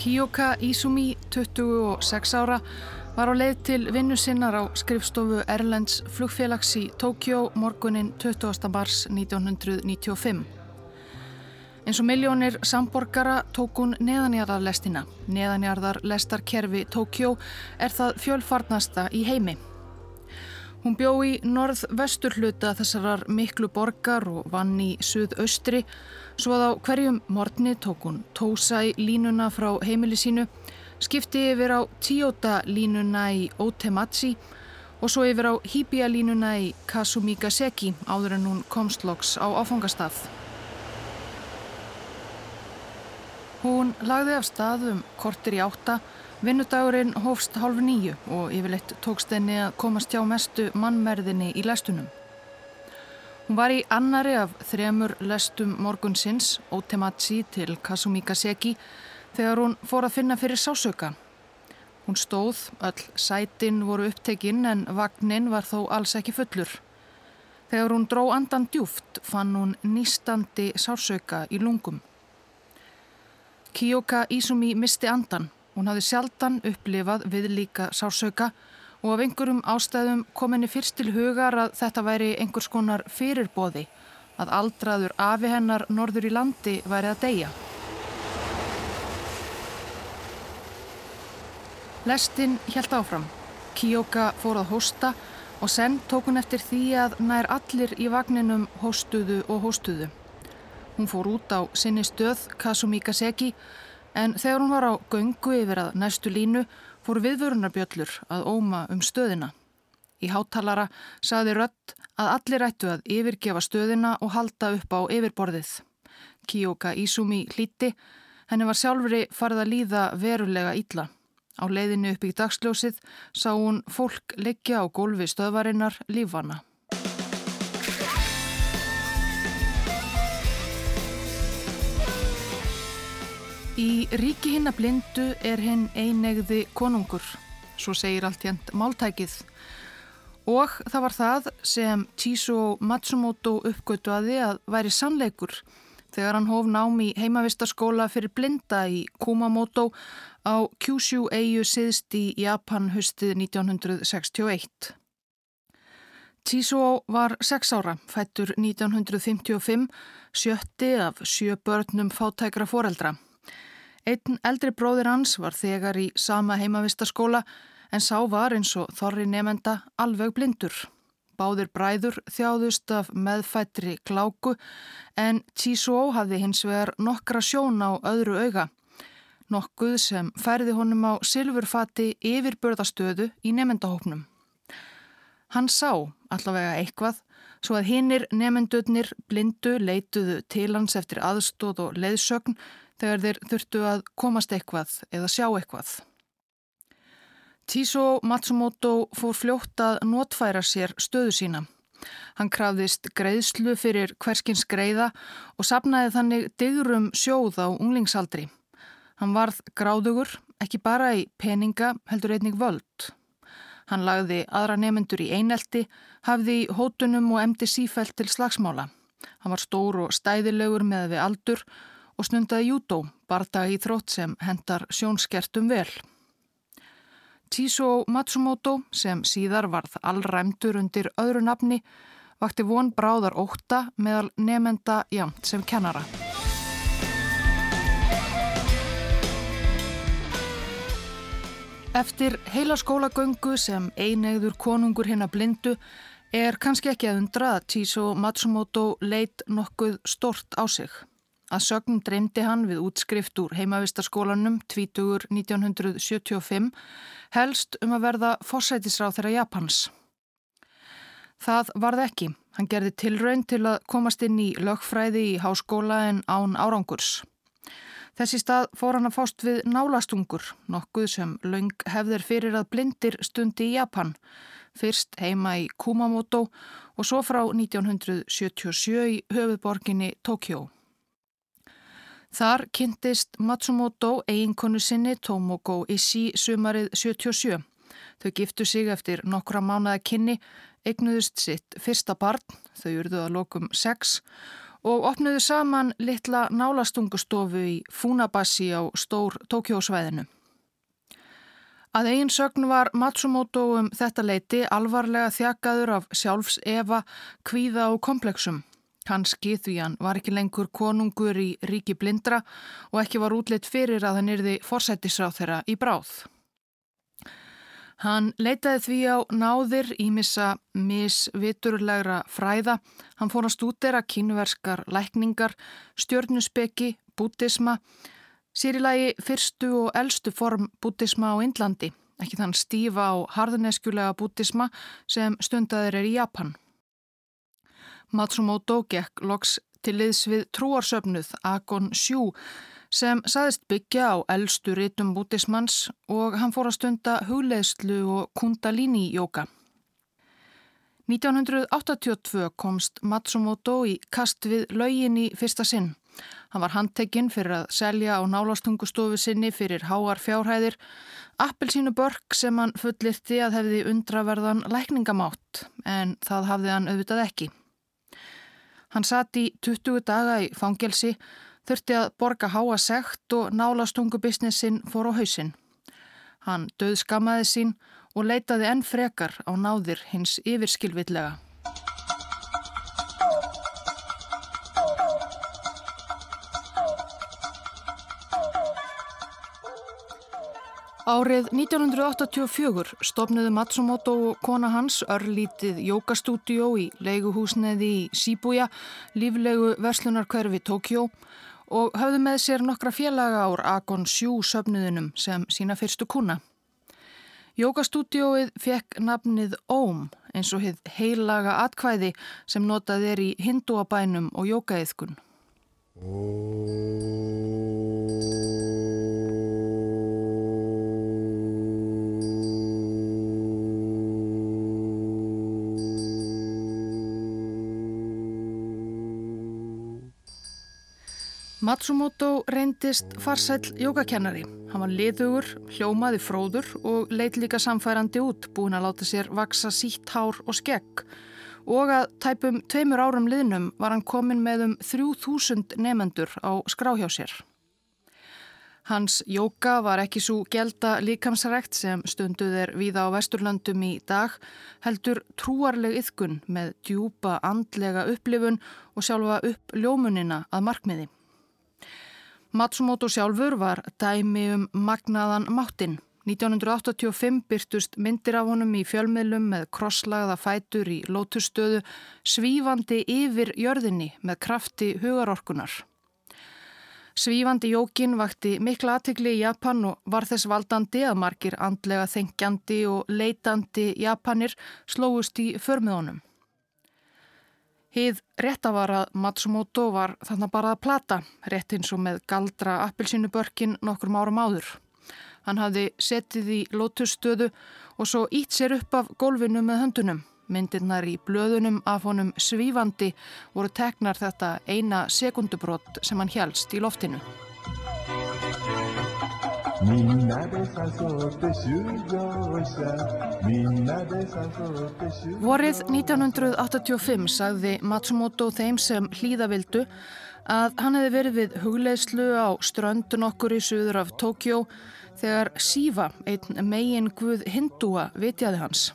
Kiyoka Izumi, 26 ára, var á leið til vinnu sinnar á skrifstofu Erlends flugfélags í Tókjó morgunin 20. mars 1995. Eins og miljónir samborgara tók hún neðanjarðarlestina. Neðanjarðarlestarkerfi Tókjó er það fjölfarnasta í heimi. Hún bjó í norð-vestur hluta þessarar miklu borgar og vann í suð-austri svo að á hverjum morgni tók hún tósa í línuna frá heimili sínu, skipti yfir á Tíota línuna í Otematsi og svo yfir á Hibia línuna í Kasumigaseki áður en hún komstloks á áfangastað. Hún lagði af stað um kortir í átta Vinnudagurinn hófst hálf nýju og yfirleitt tókst henni að komast hjá mestu mannmerðinni í lestunum. Hún var í annari af þremur lestum morgunsins, Otematsi til Kasumigaseki, þegar hún fór að finna fyrir sásöka. Hún stóð, öll sætin voru upptekinn en vagnin var þó alls ekki fullur. Þegar hún dró andan djúft fann hún nýstandi sásöka í lungum. Kiyoka Izumi misti andan Hún hafði sjaldan upplifað við líka sásauka og af einhverjum ástæðum kom henni fyrst til hugar að þetta væri einhvers konar fyrirbóði, að aldraður afi hennar norður í landi væri að deyja. Lestinn helt áfram. Kíoka fór að hósta og senn tók hún eftir því að nær allir í vagninum hóstuðu og hóstuðu. Hún fór út á sinni stöð Kasumíkaseki En þegar hún var á göngu yfir að næstu línu fór viðvörunarbjöllur að óma um stöðina. Í háttalara saði Rött að allir ættu að yfirgefa stöðina og halda upp á yfirborðið. Kiyoka Izumi hlíti, henni var sjálfri farið að líða verulega ítla. Á leiðinu upp í dagsljósið sá hún fólk leggja á gólfi stöðvarinnar lífana. Í ríki hinn að blindu er hinn einegði konungur, svo segir allt hérnt máltækið. Og það var það sem Chiso Matsumoto uppgötuaði að væri sannleikur þegar hann hóf nám í heimavistarskóla fyrir blinda í Kumamoto á Kyushu eigu siðst í Japan höstið 1961. Chiso var 6 ára, fættur 1955, sjötti af sjö börnum fátækra foreldra. Einn eldri bróðir hans var þegar í sama heimavistaskóla en sá var eins og þorri nefenda alveg blindur. Báðir bræður þjáðust af meðfættri kláku en Tísó hafði hins vegar nokkra sjón á öðru auga. Nokkuð sem færði honum á silfurfati yfirbörðastöðu í nefendahópnum. Hann sá allavega eitthvað svo að hinnir nefendurnir blindu leituðu til hans eftir aðstóð og leiðsögn þegar þeir þurftu að komast eitthvað eða sjá eitthvað. Tíso Matsumoto fór fljótt að notfæra sér stöðu sína. Hann krafðist greiðslu fyrir hverskins greiða og sapnaði þannig digrum sjóð á unglingsaldri. Hann varð gráðugur, ekki bara í peninga, heldur einnig völd. Hann lagði aðra nefendur í einelti, hafði í hótunum og emdi sífælt til slagsmála. Hann var stór og stæðilegur með við aldur og snundaði jútó, bardaga í þrótt sem hendar sjónskertum vel. Tíso Matsumoto, sem síðar varð allræmdur undir öðru nafni, vakti von bráðar óta meðal nefenda jamt sem kennara. Eftir heila skólagöngu sem einegður konungur hinn að blindu er kannski ekki að undra að Tíso Matsumoto leit nokkuð stort á sig. Að sögn dreymdi hann við útskrift úr heimavistarskólanum 20. 1975 helst um að verða fórsætisráð þeirra Japans. Það varð ekki. Hann gerði tilraun til að komast inn í lögfræði í háskóla en án árangurs. Þessi stað fór hann að fást við nálastungur, nokkuð sem laung hefðir fyrir að blindir stundi í Japan. Fyrst heima í Kumamoto og svo frá 1977 í höfuborginni Tókjó. Þar kynntist Matsumoto eiginkonu sinni Tomoko Ishii sumarið 77. Þau giftu sig eftir nokkra mánuða kynni, eignuðust sitt fyrsta barn, þau urðu að lokum sex og opnuðu saman litla nálastungustofu í Funabassi á stór Tókjósvæðinu. Að eigin sögn var Matsumoto um þetta leiti alvarlega þjakaður af sjálfs Eva, kvíða og komplexum. Kanski því hann var ekki lengur konungur í ríki blindra og ekki var útleitt fyrir að hann yrði forsættisráð þeirra í bráð. Hann leitaði því á náðir í missa misviturlegra fræða. Hann fór að stúdera kynverskar lækningar, stjörnuspeki, bútisma, sér í lagi fyrstu og eldstu form bútisma á Indlandi, ekki þann stífa og harðineskjulega bútisma sem stundaður er í Japan. Matsumoto gekk loks til liðs við trúarsöfnuð Agon Sjú sem saðist byggja á eldstu rítum bútismanns og hann fór að stunda hugleðslu og kundalini-jóka. 1982 komst Matsumoto í kast við laugin í fyrsta sinn. Hann var handtekinn fyrir að selja á nálastungustofu sinni fyrir háar fjárhæðir, appelsínu börk sem hann fullirti að hefði undraverðan lækningamátt en það hafði hann auðvitað ekki. Hann satt í 20 daga í fangelsi þurfti að borga háa sekt og nálastungubisnessin fór á hausin. Hann döð skamaði sín og leitaði enn frekar á náðir hins yfirskilvillega. Árið 1984 stopnuðu Matsumoto og kona hans örlítið jókastúdjó í leiguhúsneði í Shibuya, líflegu verslunarkverfi Tókjó og höfðu með sér nokkra félaga ár Agon Sjú söpnuðinum sem sína fyrstu kuna. Jókastúdjóið fekk nafnið Óm eins og hefð heilaga atkvæði sem notað er í hinduabænum og jókaeðkun. Matsumoto reyndist farsæl jógakennari. Hann var liðugur, hljómaði fróður og leit líka samfærandi út, búin að láta sér vaksa sítt hár og skegg. Og að tæpum tveimur árum liðnum var hann komin með um 3000 nefendur á skráhjá sér. Hans jóka var ekki svo gelda líkamsrækt sem stunduð er víða á Vesturlöndum í dag, heldur trúarleg yðkun með djúpa andlega upplifun og sjálfa upp ljómunina að markmiði. Matsumoto sjálfur var dæmi um magnaðan máttinn. 1985 byrtust myndir af honum í fjölmiðlum með krosslagða fætur í lótustöðu svífandi yfir jörðinni með krafti hugarorkunar. Svífandi jókin vakti mikla aðtikli í Japan og var þess valdandi að margir andlega þengjandi og leitandi Japanir slóust í förmiðunum. Hið rétta var að Matsumoto var þannig bara að plata, rétt eins og með galdra appilsínubörkin nokkur árum áður. Hann hafði setið í lótusstöðu og svo ítt sér upp af gólfinu með höndunum. Myndirnar í blöðunum af honum svífandi voru teknar þetta eina sekundubrótt sem hann helst í loftinu. Vorið 1985 sagði Matsumoto þeim sem hlýðavildu að hann hefði verið við hugleislu á ströndun okkur í suður af Tókjó þegar Sífa, einn megin guð hindúa, vitjaði hans.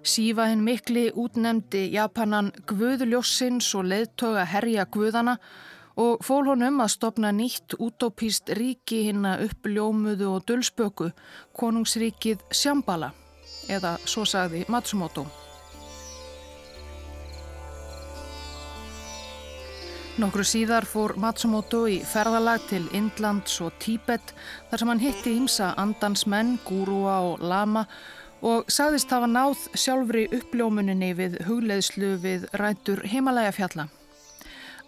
Sífa hinn mikli útnemdi Japanan guðljósins og leðtoga herja guðana og fól honum að stopna nýtt útópíst ríki hinn að uppljómuðu og dölspöku, konungsríkið Sjambala, eða svo sagði Matsumoto. Nokkru síðar fór Matsumoto í ferðalag til Indlands og Tíbet þar sem hann hitti ímsa andansmenn, gúrúa og lama og sagðist hafa náð sjálfri uppljómuninni við hugleðslu við rætur heimalægafjalla.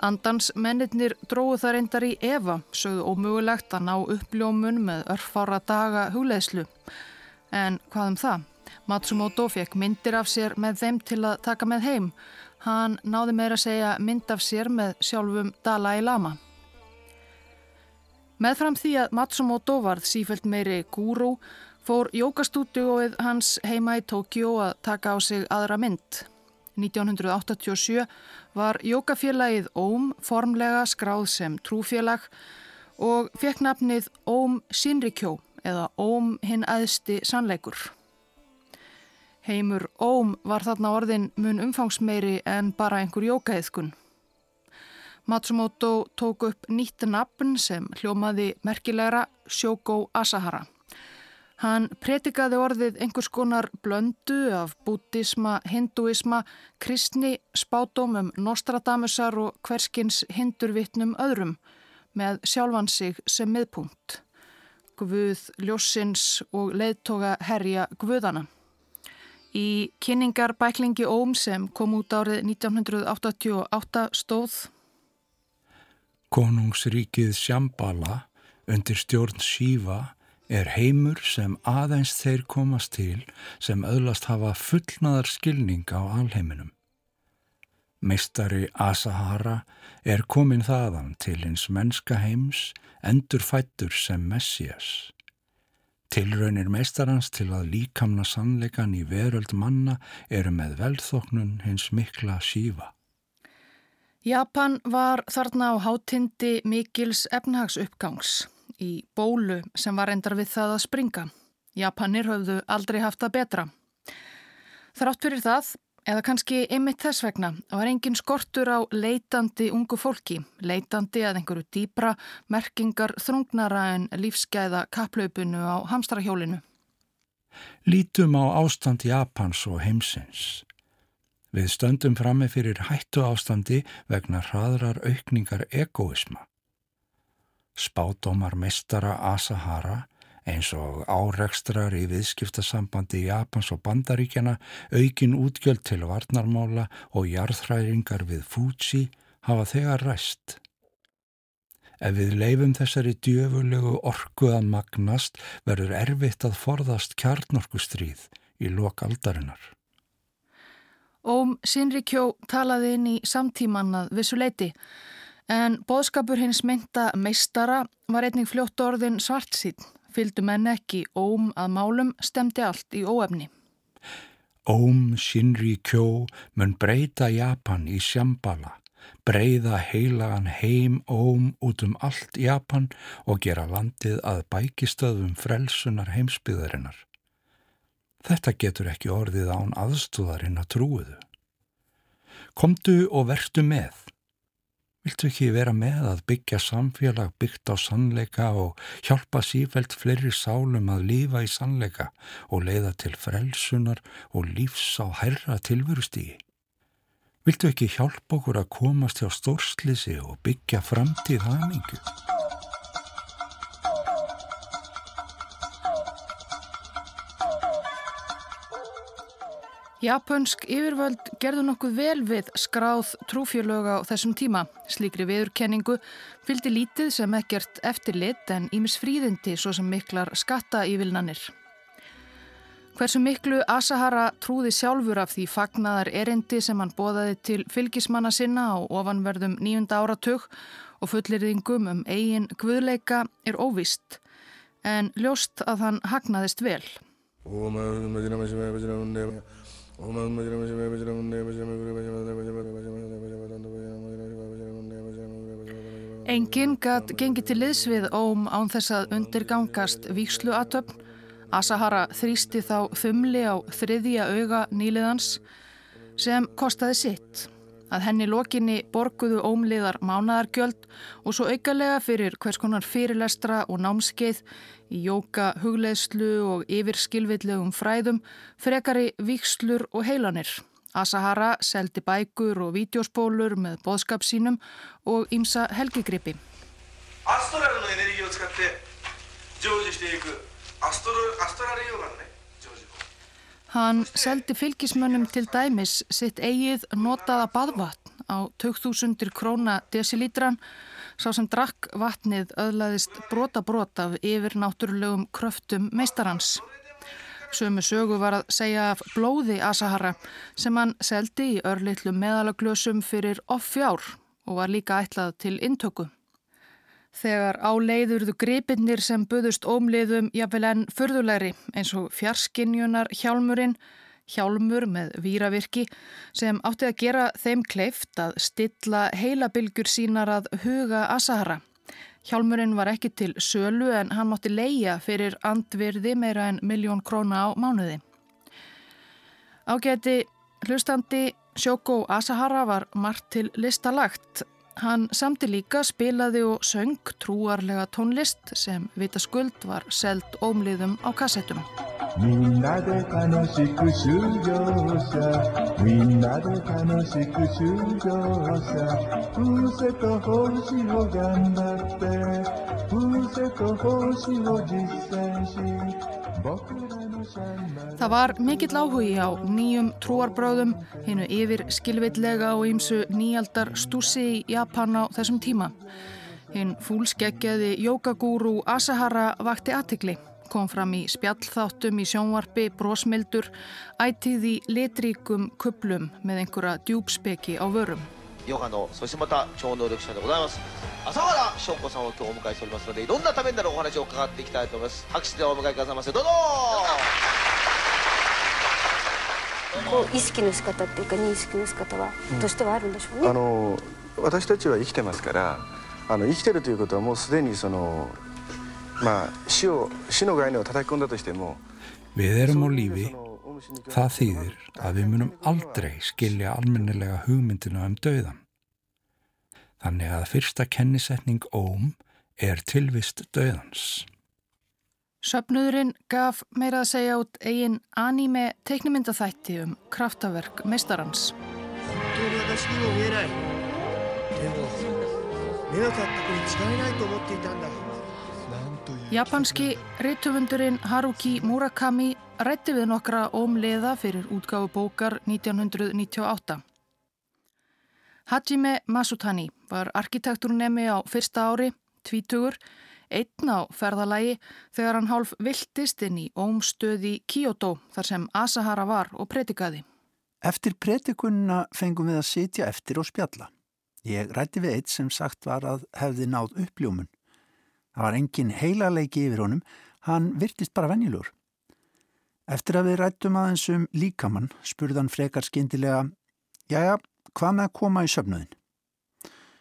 Andans mennirnir dróðu það reyndar í Eva, sögðu ómögulegt að ná uppljómun með örfára daga hugleðslu. En hvað um það? Matsumoto fekk myndir af sér með þeim til að taka með heim. Hann náði meira að segja mynd af sér með sjálfum Dalai Lama. Meðfram því að Matsumoto varð sífælt meiri gúrú fór jókastúdíóið hans heima í Tókjó að taka á sig aðra mynd. 1987 var jókafélagið Óm formlega skráð sem trúfélag og fekk nafnið Óm Sinrikjó eða Óm hinn aðsti sannleikur. Heimur Óm var þarna orðin mun umfangsmeiri en bara einhver jókaeðkun. Matsumoto tók upp nýtt nafn sem hljómaði merkilegra Shoko Asahara. Hann pretikaði orðið einhvers konar blöndu af bútisma, hinduisma, kristni, spátumum, Nostradamusar og hverskins hindurvittnum öðrum með sjálfan sig sem miðpunkt. Guð, ljósins og leðtoga herja Guðana. Í kynningarbæklingi Óm sem kom út árið 1988 stóð Konungsríkið Sjambala undir stjórn Sífa er heimur sem aðeins þeir komast til sem öðlast hafa fullnaðar skilning á alheiminum. Meistari Asahara er komin þaðan til hins mennska heims endur fættur sem Messias. Tilraunir meistarans til að líkamna sannleikan í veröld manna eru með velþóknun hins mikla sífa. Japan var þarna á hátindi mikils efnahagsuppgangs í bólu sem var endar við það að springa. Japanir höfðu aldrei haft það betra. Þrátt fyrir það, eða kannski einmitt þess vegna, var engin skortur á leitandi ungu fólki, leitandi að einhverju dýbra, merkingar þrungnara en lífsgæða kaplaupinu á hamstrahjólinu. Lítum á ástand Japans og heimsins. Við stöndum frammi fyrir hættu ástandi vegna hraðrar aukningar egoisma. Spádómar mestara Asahara eins og árekstrar í viðskiptasambandi Japans og Bandaríkjana, aukin útgjöld til varnarmála og jarðhræringar við Fuji hafa þegar ræst. Ef við leifum þessari djöfulegu orku að magnast verður erfitt að forðast kjarnorkustríð í lok aldarinnar. Óm Sinrikjó talaði inn í samtímannað vissu leiti En boðskapur hins mynda meistara var einnig fljótt orðin svart sín. Fylgdu menn ekki óm að málum stemdi allt í óefni. Óm Shinri Kjó mun breyta Japan í Shambhala, breyða heilagan heim óm út um allt Japan og gera landið að bækistöðum frelsunar heimsbyðarinnar. Þetta getur ekki orðið án aðstúðarinn að trúiðu. Komdu og vertu með. Viltu ekki vera með að byggja samfélag byggt á sannleika og hjálpa sífælt fleiri sálum að lífa í sannleika og leiða til frelsunar og lífs á herra tilverustígi? Viltu ekki hjálpa okkur að komast hjá stórslisi og byggja framtíð hamingu? Japansk yfirvöld gerðu nokkuð vel við skráð trúfjörlöga á þessum tíma. Slíkri viðurkenningu fylgdi lítið sem ekkert eftirlit en ímis fríðindi svo sem miklar skatta í vilnanir. Hversu miklu Asahara trúði sjálfur af því fagnaðar erindi sem hann bóðaði til fylgismanna sinna á ofanverðum nýjunda áratug og fullirðingum um eigin guðleika er óvist en ljóst að hann hagnaðist vel. Engin gatt gengið til liðs við óm án þess að undirgangast víkslu aðtöfn. Asahara þrýsti þá þumli á þriðja auga nýliðans sem kostaði sitt. Að henni lokinni borguðu ómliðar mánadargjöld og svo aukalega fyrir hvers konar fyrirlestra og námskeið í jóka, hugleðslu og yfir skilvillegum fræðum, frekari vikslur og heilanir. Asahara seldi bækur og vídeospólur með boðskap sínum og ímsa helgigripi. Astralinu energiu og skattu, jóðist ykkur, astralinu jóðanni. Hann seldi fylgismönnum til dæmis sitt eigið notaða badvatn á 2000 króna desilítran sá sem drakk vatnið öðlaðist brota brota af yfir náttúrulegum kröftum meistarans. Sömu sögu var að segja af blóði Asahara sem hann seldi í örlittlu meðalaglösum fyrir offjár og var líka ætlað til intöku. Þegar áleiðurðu gripinnir sem buðust ómliðum jafnvel enn förðulegri eins og fjarskinjunar hjálmurinn hjálmur með víravirki sem átti að gera þeim kleift að stilla heilabilgur sínar að huga Asahara. Hjálmurinn var ekki til sölu en hann mátti leia fyrir andvirði meira en miljón króna á mánuði. Ágæti hlustandi Shoko Asahara var margt til listalagt Hann samti líka spilaði og söng trúarlega tónlist sem vita skuld var seld ómliðum á kassettum. Það var mikill áhugi á nýjum trúarbröðum, hennu yfir skilveitlega og ýmsu nýjaldar stúsi í Japan á þessum tíma. Hinn fúlskeggjaði jókagúru Asahara vakti aðtikli, kom fram í spjallþáttum í sjónvarpi brósmildur, ætið í litríkum kuplum með einhverja djúbspeki á vörum. ヨガのそしてまた超能力者でございます。朝原翔子さんを今日お迎えしておりますのでいろんなためになるお話を伺っていきたいと思います。拍手でお迎えくださいませ。どうぞ。こう意識の仕方っていうか認識の仕方は、うん、としてはあるんでしょうね。あの私たちは生きてますからあの生きてるということはもうすでにその Við erum á lífi, það þýðir að við munum aldrei skilja almennilega hugmyndinu um döðan. Þannig að fyrsta kennisetning óm er tilvist döðans. Söpnuðurinn gaf meira að segja út eigin anime teiknumyndaþætti um kraftaverk meistarans. Japanski reytuvundurinn Haruki Murakami rætti við nokkra ómleða fyrir útgáfu bókar 1998. Hajime Masutani var arkitekturnemi á fyrsta ári, tvítugur, einn á ferðalagi þegar hann hálf viltist inn í ómstöði Kyoto þar sem Asahara var og pretikaði. Eftir pretikunna fengum við að sitja eftir og spjalla. Ég rætti við eitt sem sagt var að hefði náð uppljómun. Það var engin heilarleiki yfir honum, hann virtist bara venjulur. Eftir að við rættum aðeins um líkamann spurðan frekar skindilega, jájá, hvað með að koma í söfnuðin?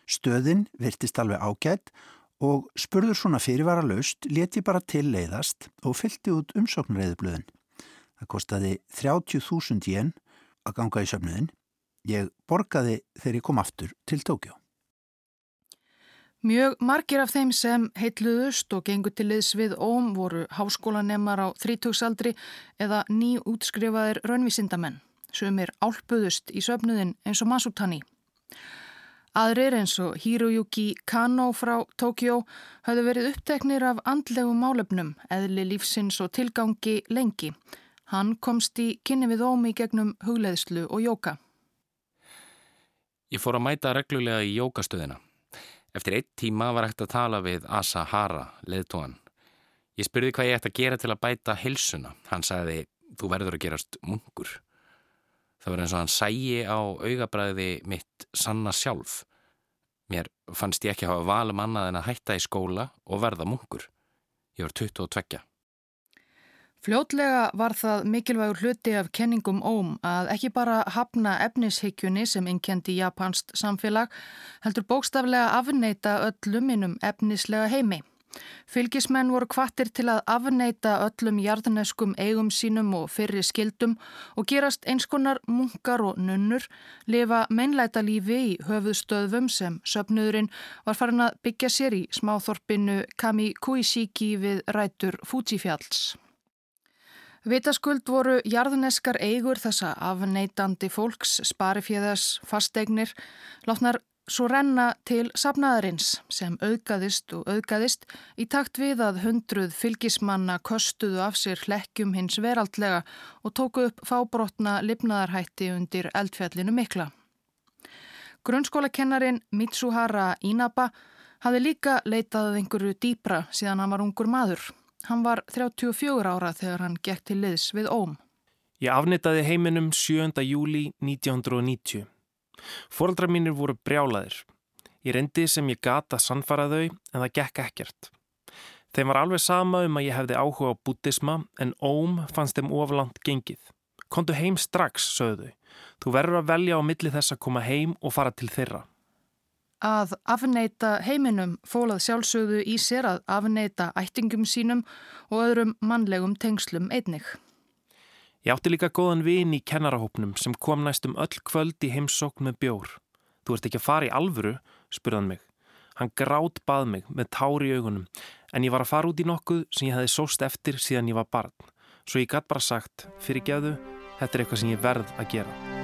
Stöðin virtist alveg ágætt og spurður svona fyrirvara laust, leti bara til leiðast og fylgti út umsóknarreiðublöðin. Það kostiði 30.000 jen að ganga í söfnuðin. Ég borgaði þegar ég kom aftur til Tókjó. Mjög margir af þeim sem heitluðust og gengur til liðs við óm voru háskólanemmar á þrítöksaldri eða nýútskrifaðir raunvísindamenn sem er álpuðust í söfnuðin eins og Masutani. Aðrir eins og Hiroyuki Kano frá Tókjó hafðu verið uppteknir af andlegu málefnum, eðli lífsins og tilgangi lengi. Hann komst í kynni við ómi gegnum hugleðslu og jóka. Ég fór að mæta reglulega í jókastöðina. Eftir eitt tíma var hægt að tala við Asa Hara, leðtóan. Ég spurði hvað ég ætti að gera til að bæta hilsuna. Hann sagði, þú verður að gerast munkur. Það var eins og hann sægi á augabræði mitt sanna sjálf. Mér fannst ég ekki að hafa valum annað en að hætta í skóla og verða munkur. Ég var 22. Fljótlega var það mikilvægur hluti af kenningum óm að ekki bara hafna efnishyggjunni sem innkendi japansk samfélag heldur bókstaflega afneita öllum innum efnislega heimi. Fylgismenn voru kvartir til að afneita öllum jarðneskum eigum sínum og fyrri skildum og gerast einskonar munkar og nunnur, lifa meinleita lífi í höfuðstöðvum sem söpnuðurinn var farin að byggja sér í smáþorpinu Kami Kuisiki við rætur Fujifjalls. Vitaskuld voru jarðneskar eigur þessa afneitandi fólks, sparifjöðas, fasteignir, látnar svo renna til sapnaðarins sem auðgaðist og auðgaðist í takt við að hundruð fylgismanna kostuðu af sér hlekkjum hins veraldlega og tóku upp fábrotna lifnaðarhætti undir eldfjallinu mikla. Grunnskólakennarin Mitsuhara Inaba hafi líka leitað einhverju dýpra síðan hann var ungur maður. Hann var 34 ára þegar hann gekk til liðs við Óm. Ég afnitaði heiminum 7. júli 1990. Fóldra mínir voru brjálaðir. Ég reyndi sem ég gata sannfara þau en það gekk ekkert. Þeim var alveg sama um að ég hefði áhuga á bútisma en Óm fannst þeim oflant gengið. Kontu heim strax, sögðu. Þú verður að velja á milli þess að koma heim og fara til þeirra. Að afneita heiminum fólað sjálfsögðu í sér að afneita ættingum sínum og öðrum mannlegum tengslum einnig. Ég átti líka góðan vin í kennarahópnum sem kom næstum öll kvöld í heimsókn með bjór. Þú ert ekki að fara í alvöru, spurðan mig. Hann grátt bað mig með tári í augunum en ég var að fara út í nokkuð sem ég hefði sóst eftir síðan ég var barn. Svo ég gætt bara sagt, fyrir geðu, þetta er eitthvað sem ég verð að gera.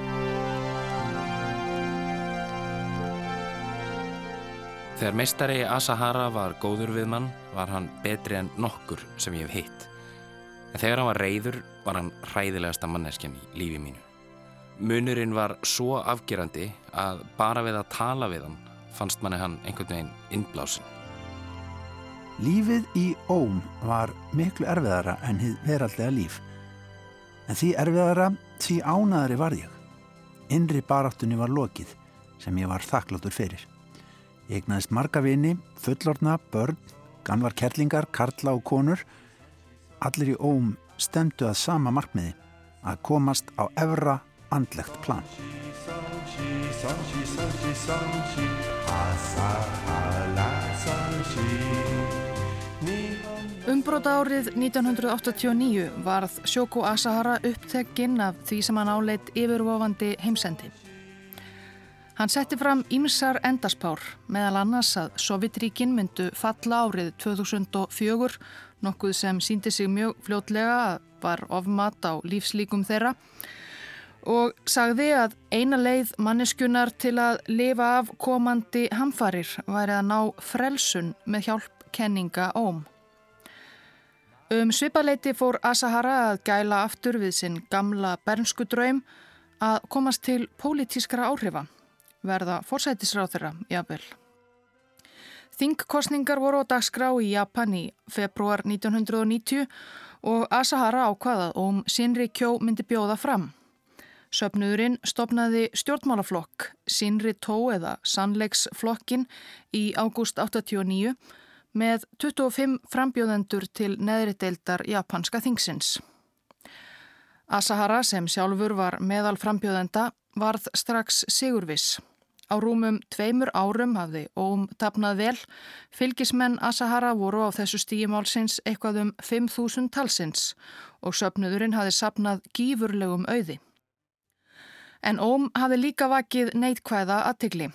Þegar meistari Asahara var góður við mann var hann betri en nokkur sem ég hef hitt. En þegar hann var reyður var hann hræðilegasta manneskjan í lífi mínu. Munurinn var svo afgerandi að bara við að tala við hann fannst manni hann einhvern veginn innblásin. Lífið í óm var miklu erfiðara en hið veraldlega líf. En því erfiðara, því ánaðari var ég. Innri baráttunni var lokið sem ég var þakkláttur fyrir. Ég egnaðist marga vini, fullorna, börn, ganvar kerlingar, karla og konur. Allir í óm stemdu að sama markmiði, að komast á evra andlegt plan. Umbróta árið 1989 varð Shoko Asahara upptekinn af því sem hann áleitt yfirvofandi heimsendi. Hann setti fram ímsar endaspár meðal annars að Sovjetríkin myndu falla árið 2004, nokkuð sem síndi sig mjög fljótlega að var ofmat á lífslíkum þeirra og sagði að eina leið manneskunar til að lifa af komandi hamfarir væri að ná frelsun með hjálp kenninga óm. Um svipaleiti fór Asahara að gæla aftur við sinn gamla bernsku draum að komast til pólitískra áhrifa, verða forsætisráð þeirra, jafnvel. Þingkostningar voru á dagskrá í Japan í februar 1990 og Asahara ákvaðað om Sinri Kjó myndi bjóða fram. Söpnuðurinn stopnaði stjórnmálaflokk Sinri Tó eða Sannleiksflokkin í ágúst 89 með 25 frambjóðendur til neðri deildar japanska þingsins. Asahara sem sjálfur var meðal frambjóðenda varð strax sigurvis. Á rúmum tveimur árum hafði óm tapnað vel. Fylgismenn Asahara voru á þessu stígimálsins eitthvað um 5.000 talsins og söpnuðurinn hafði sapnað gífurlegum auði. En óm hafði líka vakið neitkvæða aðtigli.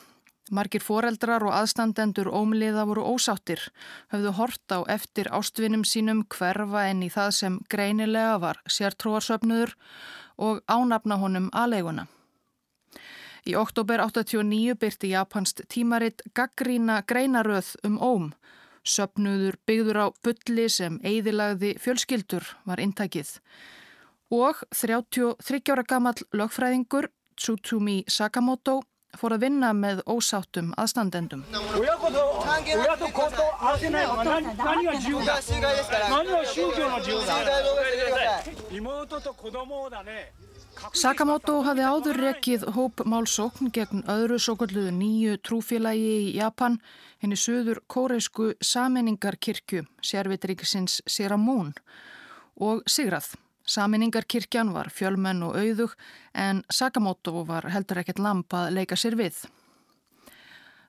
Margir foreldrar og aðstandendur ómliða voru ósáttir, höfðu hort á eftir ástvinum sínum hverfa en í það sem greinilega var sértróarsöpnuður og ánafna honum aðleiguna. Í oktober 89 byrti japanst tímaritt gaggrína greinaröð um óm. Söpnuður byggður á bulli sem eigðilagði fjölskyldur var intakið. Og 33 ára gammal lögfræðingur Tsutumi Sakamoto fór að vinna með ósáttum aðstandendum. Sakamoto hafði áður rekið hóp málsókn gegn öðru svo kalluðu nýju trúfélagi í Japan henni söður kóreisku saminningarkirkju, sérvitríkisins Siramún og Sigrað. Saminningarkirkjan var fjölmenn og auðug en Sakamoto var heldur ekkert lamp að leika sér við.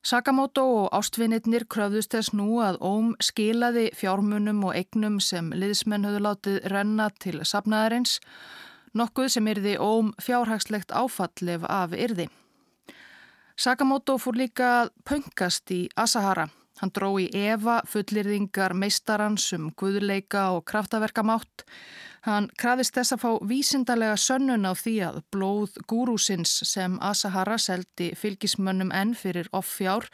Sakamoto og ástvinnitnir kröfðust þess nú að Óm skilaði fjármunum og eignum sem liðsmenn höfðu látið renna til sapnaðarins, nokkuð sem yrði Óm fjárhagslegt áfallef af yrði. Sakamoto fór líka pöngast í Asahara. Hann dró í Eva fullirðingar meistarans um guðleika og kraftaverkamátt, Hann krafist þess að fá vísindarlega sönnun á því að blóð gúrúsins sem Asahara seldi fylgismönnum enn fyrir offjár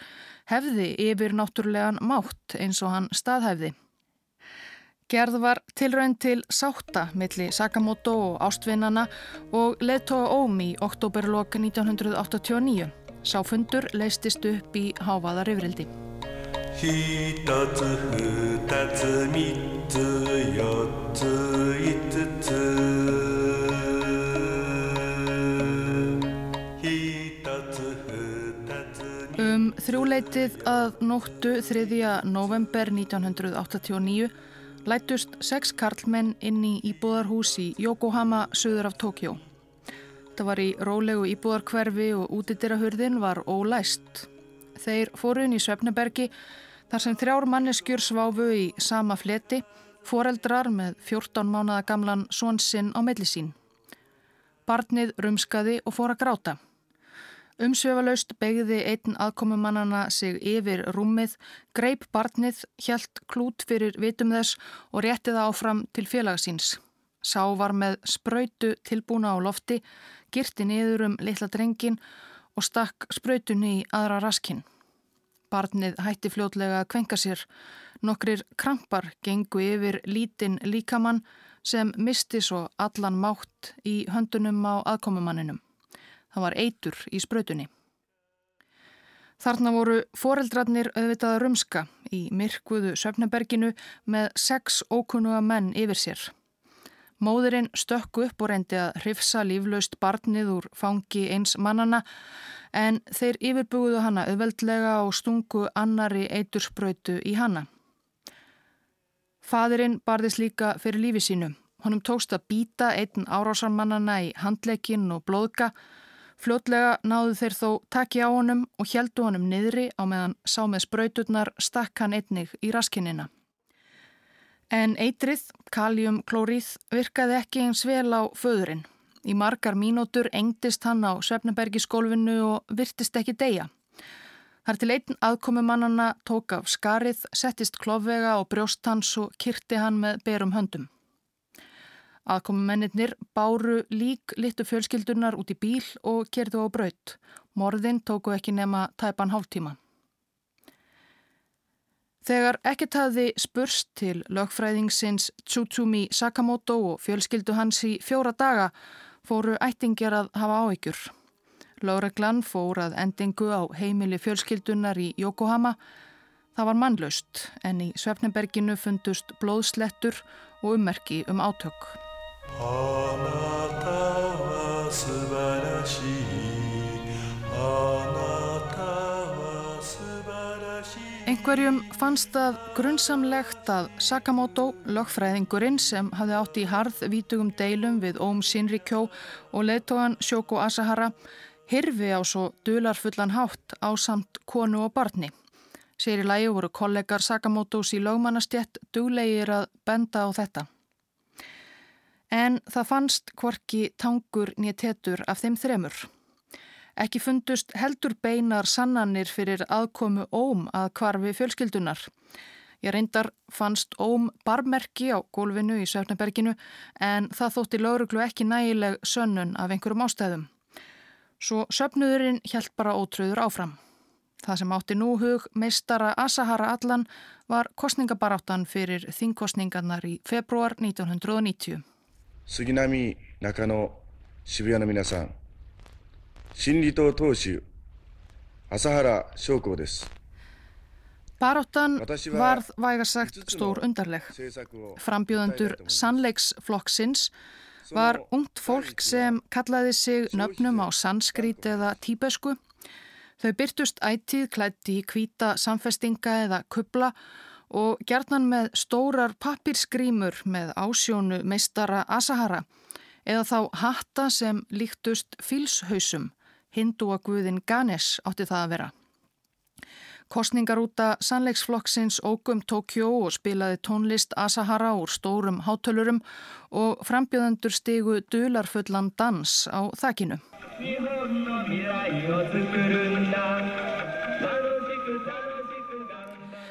hefði yfir náttúrulegan mátt eins og hann staðhæfði. Gerð var tilraun til sátta milli Sakamoto og ástvinnana og leðtóa ómi í oktoberloka 1989. Sáfundur leistist upp í hávaðar yfirildi. Um þrjúleitið að nóttu 3. november 1989 lætust sex karlmenn inn í íbúðarhús í Yokohama, söður af Tókjó. Þetta var í rólegu íbúðarkverfi og útidirahurðin var ólæst. Þeir fóru inn í Svefnebergi þar sem þrjár manneskjur sváfu í sama fleti, foreldrar með 14 mánada gamlan svonsinn á mellisín. Barnið rumskaði og fór að gráta. Umsvefalaust begði einn aðkomumannana sig yfir rúmið, greip barnið, hjælt klút fyrir vitum þess og rétti það áfram til félagsins. Sá var með spröytu tilbúna á lofti, girti niður um litla drengin og stakk spröytunni í aðra raskinn. Barnið hætti fljótlega að kvenka sér. Nokkrir krampar gengu yfir lítinn líkamann sem misti svo allan mátt í höndunum á aðkomumanninum. Það var eitur í spröytunni. Þarna voru foreldrarnir auðvitað rumska í myrkvuðu söfneberginu með sex ókunnuga menn yfir sér. Móðurinn stökku upp og reyndi að hrifsa líflaust barnið úr fangi eins mannana en þeir yfirbúðu hana auðveldlega og stungu annari eiturspröytu í hana. Fadurinn barðist líka fyrir lífi sínu. Honum tókst að býta einn árásarmannana í handleikin og blóðka Fljótlega náðu þeir þó taki á honum og heldu honum niðri á meðan sá með spröyturnar stakk hann einnig í raskinina. En eitrið, kaljumklórið, virkaði ekki eins vel á föðurinn. Í margar mínútur engdist hann á Svefnabergiskólfinu og virtist ekki deyja. Þar til einn aðkomumannana tók af skarið, settist klófvega og brjóst hans og kyrti hann með berum höndum. Aðkomumennir báru lík litu fjölskyldunar út í bíl og kerðu á braut. Morðin tóku ekki nema tæpan hálftíma. Þegar ekkert hafði spurst til lögfræðingsins Tsutsumi Sakamoto og fjölskyldu hans í fjóra daga fóru ættingjar að hafa áhyggjur. Láreglann fór að endingu á heimili fjölskyldunar í Yokohama. Það var mannlaust en í Svefnenberginu fundust blóðslettur og ummerki um átök. Einhverjum fannst það grunnsamlegt að Sakamoto, lögfræðingurinn sem hafði átt í harð vítugum deilum við Óm Shinrikyo og leðtógan Shoko Asahara, hirfi á svo dularfullan hátt á samt konu og barni. Sér í lægi voru kollegar Sakamotos í lögmannastjett duglegir að benda á þetta en það fannst kvorki tangur nýja tetur af þeim þremur. Ekki fundust heldur beinar sannanir fyrir aðkomu óm að kvarfi fjölskyldunar. Ég reyndar fannst óm barmerki á gólfinu í Söfnaberginu en það þótti lauruglu ekki nægileg sönnun af einhverjum ástæðum. Svo söfnuðurinn hjælt bara ótröður áfram. Það sem átti nú hug meistara Asahara Allan var kostningabaráttan fyrir þingkostningarnar í februar 1990. 杉並中野渋谷の皆さん新離島党首朝原翔子です Baráttan varð vægarsagt stór undarleg. Frambjóðandur sannleiksflokksins var ungt fólk sem kallaði sig nöfnum á sanskrít eða tíbesku. Þau byrtust ætið klætti í kvíta samfestinga eða kubla og gerðnan með stórar pappirsgrímur með ásjónu meistara Asahara eða þá hatta sem líktust fílshausum, hindúaguðin Ganesh átti það að vera. Kostningarúta sannleiksflokksins Ógum Tókjó og spilaði tónlist Asahara úr stórum hátölurum og frambjöðendur stigu dularfullan dans á þakkinu.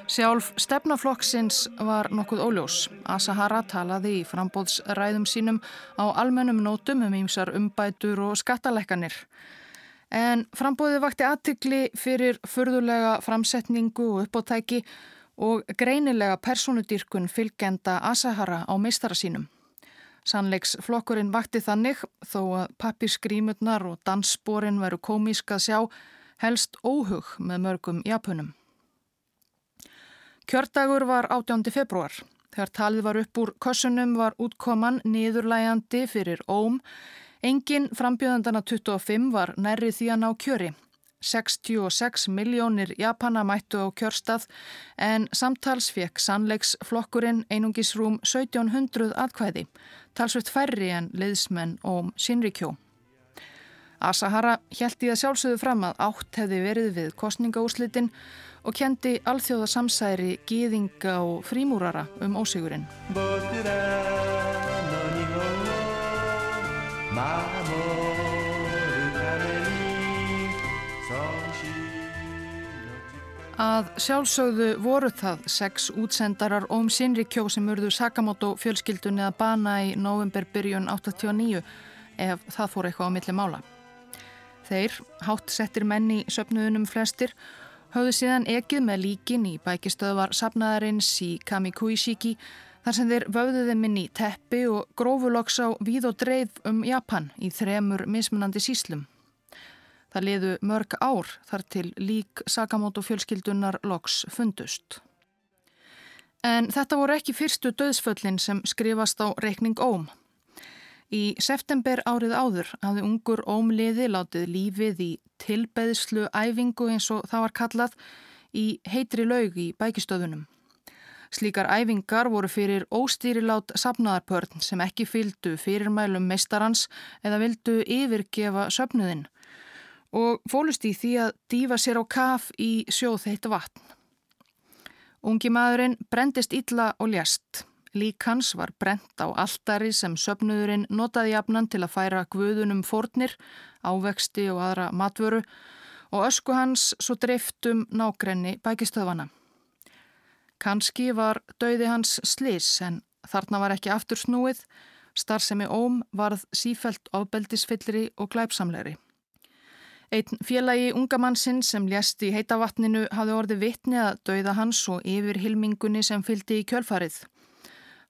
Sjálf stefnaflokksins var nokkuð óljós. Asahara talaði í frambóðsræðum sínum á almennum nótum um ímsar umbætur og skattalekkanir. En frambóði vakti aðtikli fyrir fyrðulega framsetningu og uppóttæki og greinilega personudýrkun fylgjenda Asahara á meistara sínum. Sannleiksflokkurinn vakti þannig þó að pappirsgrímurnar og danssporin veru komísk að sjá helst óhug með mörgum japunum. Kjördagur var 18. februar. Þegar talið var upp úr kössunum var útkoman niðurlægandi fyrir óm. Engin frambjöðandana 25 var nærri því að ná kjöri. 66 miljónir Japana mættu á kjörstað en samtals fekk sannleiksflokkurinn einungisrúm 1700 atkvæði, talsveit færri en liðsmenn og Shinrikyo. Asahara í að sjálfsögðu fram að átt hefði verið við kostningaúslitin og kendi alþjóða samsæri gýðinga og frímúrara um ósigurinn. Að sjálfsögðu voru það sex útsendarar Óm Sinrikjó sem urðu Sakamoto fjölskyldunni að bana í november byrjun 89 ef það fór eitthvað á milli mála. Þeir, hátt settir menni söpnuðunum flestir, höfðu síðan ekið með líkin í bækistöðvar sapnaðarins í Kamikuishiki þar sem þeir vöfðuði minni teppi og grófuloks á víð og dreif um Japan í þremur mismunandi síslum. Það liðu mörg ár þar til lík Sakamoto fjölskyldunar loks fundust. En þetta voru ekki fyrstu döðsföllin sem skrifast á reikning Óm. Í september árið áður hafði ungur Ómliði látið lífið í tilbeðslu æfingu eins og það var kallað í heitri laug í bækistöðunum. Slíkar æfingar voru fyrir óstýrilát sapnaðarpörn sem ekki fyldu fyrirmælum meistarans eða vildu yfirgefa söpnuðinn og fólust í því að dífa sér á kaf í sjóð heitt vatn. Ungi maðurinn brendist illa og ljast. Lík hans var brent á alltari sem söpnuðurinn notaði jafnan til að færa guðunum fórnir, ávexti og aðra matvöru og ösku hans svo dreiftum nákrenni bækistöðvana. Kanski var dauði hans slis en þarna var ekki aftur snúið, starfsemi óm varð sífelt ábeldisfyllri og glæpsamleiri. Einn félagi ungamannsinn sem ljast í heitavatninu hafði orði vitni að dauða hans og yfir hilmingunni sem fyldi í kjölfarið.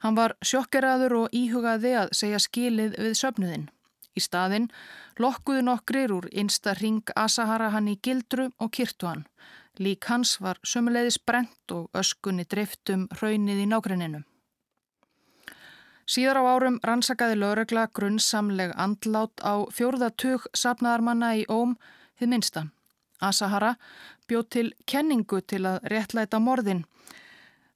Hann var sjokkeraður og íhugaði að segja skilið við söpnuðinn. Í staðinn lokkuðu nokkrir úr einsta ring Asahara hann í gildru og kyrtu hann. Lík hans var sömuleiðis brent og öskunni driftum hraunið í nákrenninu. Síðar á árum rannsakaði lögregla grunnsamleg andlát á fjórðatug sapnaðarmanna í Óm þið minsta. Asahara bjóð til kenningu til að réttlæta morðin.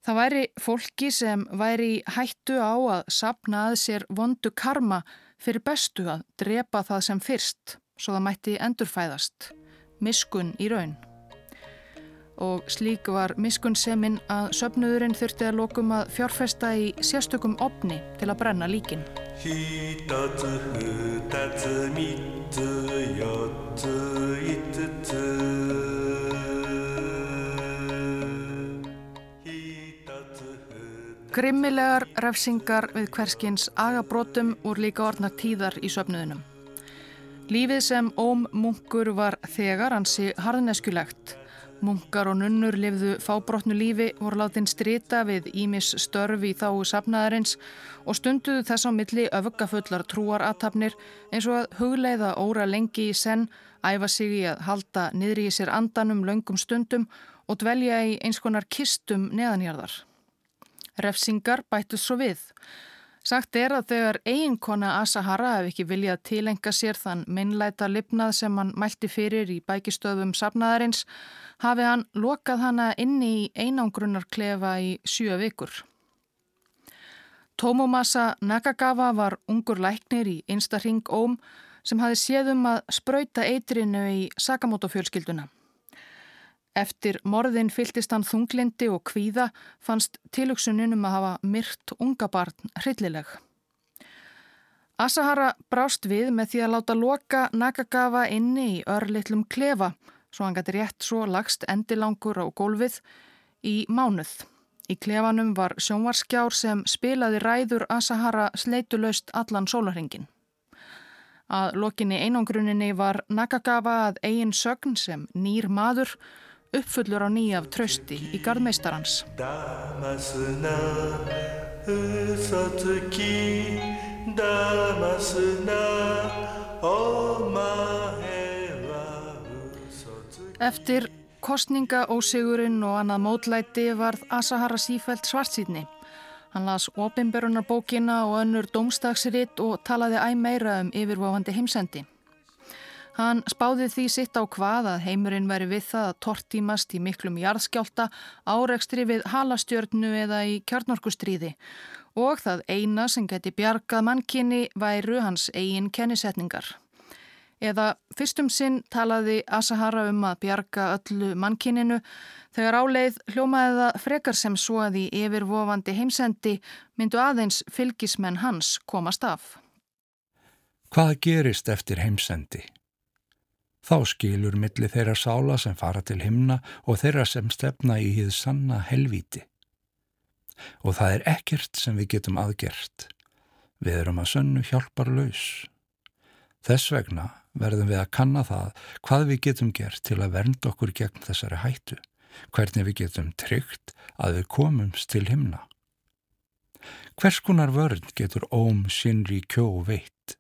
Það væri fólki sem væri hættu á að sapna að sér vondu karma fyrir bestu að drepa það sem fyrst, svo það mætti endurfæðast. Miskun í raun og slík var miskunnseminn að söpnuðurinn þurfti að lokum að fjárfesta í sérstökum opni til að brenna líkin. Grimmilegar refsingar við hverskins agabrótum úr líka orðna tíðar í söpnuðinum. Lífið sem óm munkur var þegar hansi harðneskjulegt Munkar og nunnur lifðu fábrotnu lífi, voru látin strita við Ímis störf í þáu sapnaðarins og stunduðu þess á milli öfugafullar trúaratafnir eins og að hugleiða óra lengi í senn, æfa sig í að halda niðri í sér andanum löngum stundum og dvelja í eins konar kistum neðanjarðar. Refsingar bættu svo við. Sagt er að þegar eiginkona Asahara hef ekki viljað tilenga sér þann minnlæta lipnað sem hann mælti fyrir í bækistöðum sapnaðarins, hafi hann lokað hana inni í einangrunarklefa í sjö vikur. Tomomasa Nakagawa var ungur læknir í einsta ring óm sem hafi séð um að spröyta eitrinu í Sakamoto fjölskylduna. Eftir morðin fyltist hann þunglindi og kvíða fannst tilugsunin um að hafa myrt unga barn hryllileg. Asahara brást við með því að láta loka Nakagawa inni í örlittlum klefa svo hann gæti rétt svo lagst endilangur á gólfið í mánuð. Í klefanum var sjónvarskjár sem spilaði ræður Asahara sleitulöst allan sólarhengin. Að lokinni einangruninni var Nakagawa að eigin sögn sem nýr maður uppfullur á nýjaf trösti í gardmeistarans. Eftir kostningaósigurinn og annað mótlæti varð Asahara sífælt svartsýtni. Hann las ofinberunarbókina og önnur domstagsritt og talaði æg meira um yfirváfandi heimsendi. Hann spáði því sitt á hvað að heimurinn veri við það að tortímast í miklum jarðskjálta, árekstri við halastjörnu eða í kjarnorkustríði og það eina sem geti bjargað mannkinni væru hans eigin kennisetningar. Eða fyrstum sinn talaði Asahara um að bjarga öllu mannkininu þegar áleið hljómaði það frekar sem svo að í yfirvofandi heimsendi myndu aðeins fylgismenn hans komast af. Hvað gerist eftir heimsendi? Þá skilur milli þeirra sála sem fara til himna og þeirra sem stefna í hið sanna helvíti. Og það er ekkert sem við getum aðgert. Við erum að sönnu hjálpar laus. Þess vegna verðum við að kanna það hvað við getum gert til að vernda okkur gegn þessari hættu, hvernig við getum tryggt að við komumst til himna. Hvers konar vörn getur Óm Shinri Kjó veitt?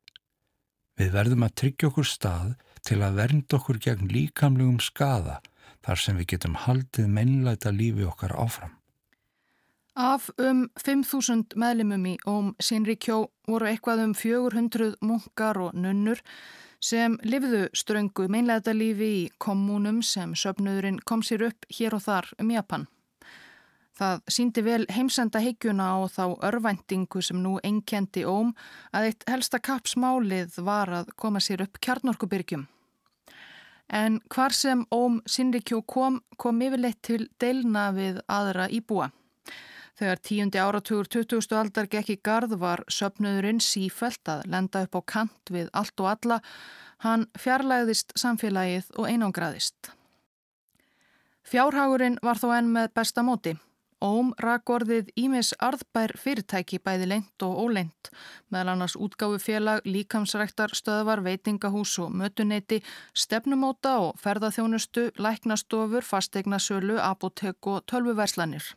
Við verðum að tryggja okkur stað til að vernda okkur gegn líkamlegum skada þar sem við getum haldið mennleita lífi okkar áfram. Af um 5.000 meðlimum í Óm Sinrikjó voru eitthvað um 400 munkar og nunnur sem lifðu ströngu meinleita lífi í kommunum sem söpnöðurinn kom sér upp hér og þar um Japan. Það síndi vel heimsenda higgjuna á þá örvæntingu sem nú enkendi óm að eitt helsta kapsmálið var að koma sér upp kjarnorkubyrgjum. En hvar sem óm Sinrikjó kom, kom yfirleitt til deilna við aðra íbúa. Þegar tíundi áratugur 20. aldar gekk í gard var söpnöðurinn sífælt að lenda upp á kant við allt og alla. Hann fjarlægðist samfélagið og einangraðist. Fjárhagurinn var þó enn með besta móti. Óm rakorðið Ímis arðbær fyrirtæki bæði leint og óleint, meðal annars útgáfu félag, líkamsræktar, stöðvar, veitingahús og mötuneyti, stefnumóta og ferðaþjónustu, læknastofur, fastegna-sölu, apotek og tölvuverslanir.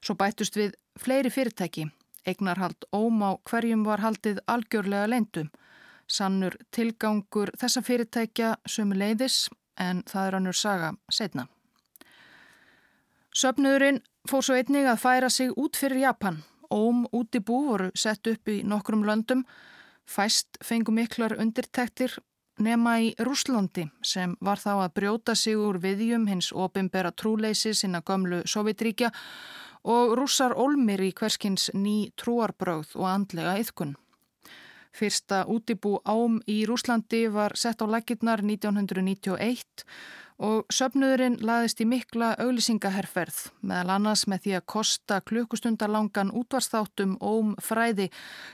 Svo bættust við fleiri fyrirtæki. Egnarhald Óm á hverjum var haldið algjörlega leintum. Sannur tilgangur þessa fyrirtækja sömu leiðis en það er annur saga setna. Söpnöðurinn fór svo einnig að færa sig út fyrir Japan. Óm útibú voru sett upp í nokkrum löndum. Fæst fengu miklar undirtektir nema í Rúslandi sem var þá að brjóta sig úr viðjum hins opimbera trúleysi sinna gömlu Sovjetríkja og rússar olmir í hverskins ný trúarbröð og andlega yðkun. Fyrsta útibú ám í Rúslandi var sett á lækirnar 1991 og söpnuðurinn laðist í mikla auglýsingaherferð meðal annars með því að kosta klukkustundarlangan útvarstáttum óm fræði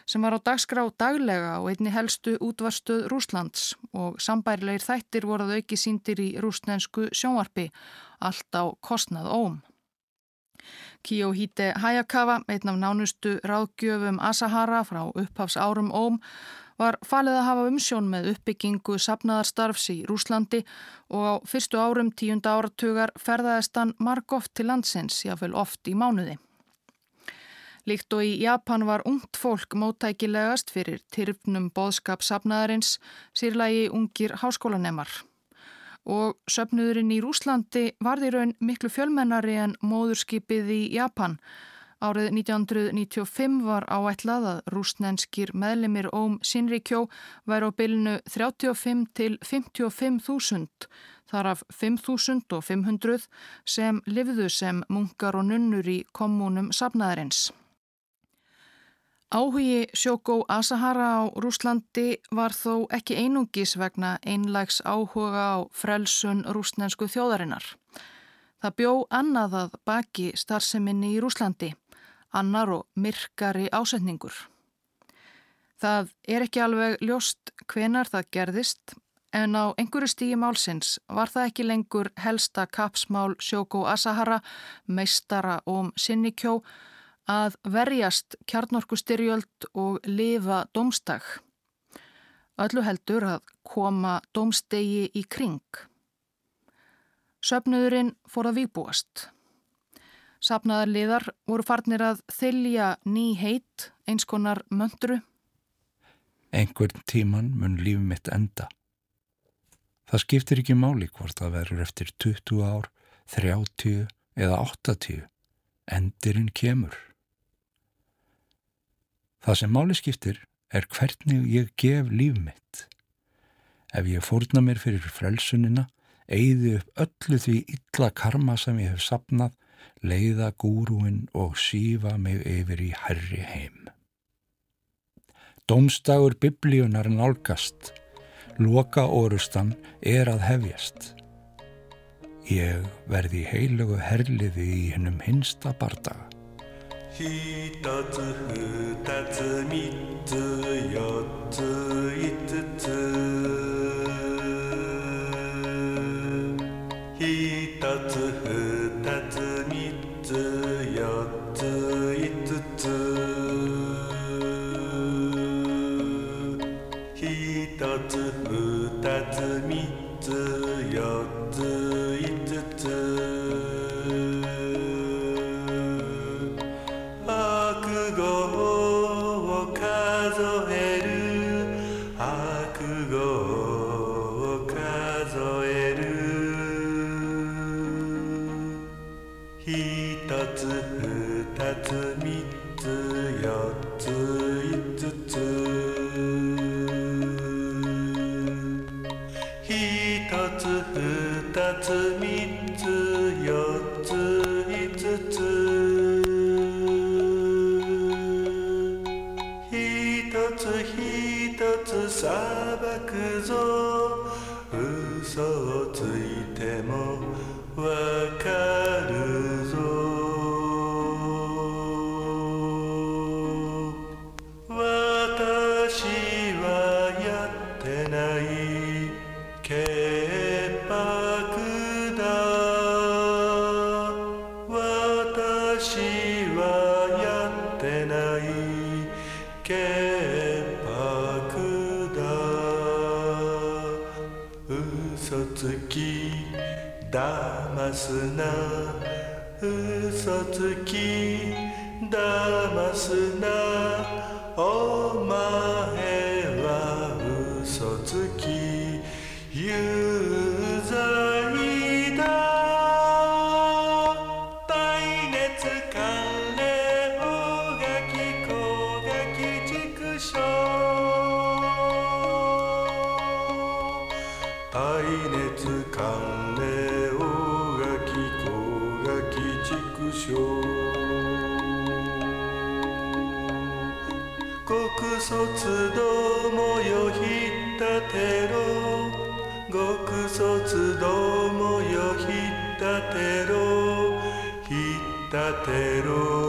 sem var á dagskrá daglega og einni helstu útvarstuð Rúslands og sambærilegir þættir voruð auki síndir í rúsnensku sjónvarpi, allt á kostnað óm. Kiyohite Hayakawa, einn af nánustu ráðgjöfum Asahara frá upphafs árum óm, var falið að hafa umsjón með uppbyggingu sapnaðarstarfs í Rúslandi og á fyrstu árum tíunda áratugar ferðaðist hann margóft til landsins, jáfnvel oft í mánuði. Líkt og í Japan var ungt fólk móttækilegast fyrir tyrfnum boðskap sapnaðarins, sírlagi ungir háskólanemar. Og söpnuðurinn í Rúslandi varði raun miklu fjölmennari en móðurskipið í Japan, Árið 1995 var áætlað að rúsnenskir meðlemið Óm Sinrikjó væri á bylnu 35 til 55 þúsund, þar af 5.500 sem livðu sem munkar og nunnur í kommunum safnaðarins. Áhugi Sjókó Asahara á Rúslandi var þó ekki einungis vegna einlags áhuga á frelsun rúsnensku þjóðarinnar. Það bjó annað að baki starfseminni í Rúslandi annar og myrkari ásetningur. Það er ekki alveg ljóst hvenar það gerðist en á einhverju stígi málsins var það ekki lengur helsta kapsmál Sjóko Asahara, meistara og sinnikjó að verjast kjarnorkustyrjöld og lifa domstag. Öllu heldur að koma domstegi í kring. Söpnuðurinn fór að výbúast. Sapnaðar liðar voru farnir að þylja ný heit, eins konar mönduru. Engurn tíman mun líf mitt enda. Það skiptir ekki máli hvort það verður eftir 20 ár, 30 eða 80. Endirinn kemur. Það sem máli skiptir er hvernig ég gef líf mitt. Ef ég fórna mér fyrir frelsunina, eigði upp öllu því illa karma sem ég hef sapnað leiða gúrúin og sífa mig yfir í herri heim. Dómstagur biblíunar nálgast, loka orustan er að hefjast. Ég verði heilugu herliði í hennum hinsta bardaga. 一つ二つ三つ四つ五つ卒どもよひったてろひったてろ。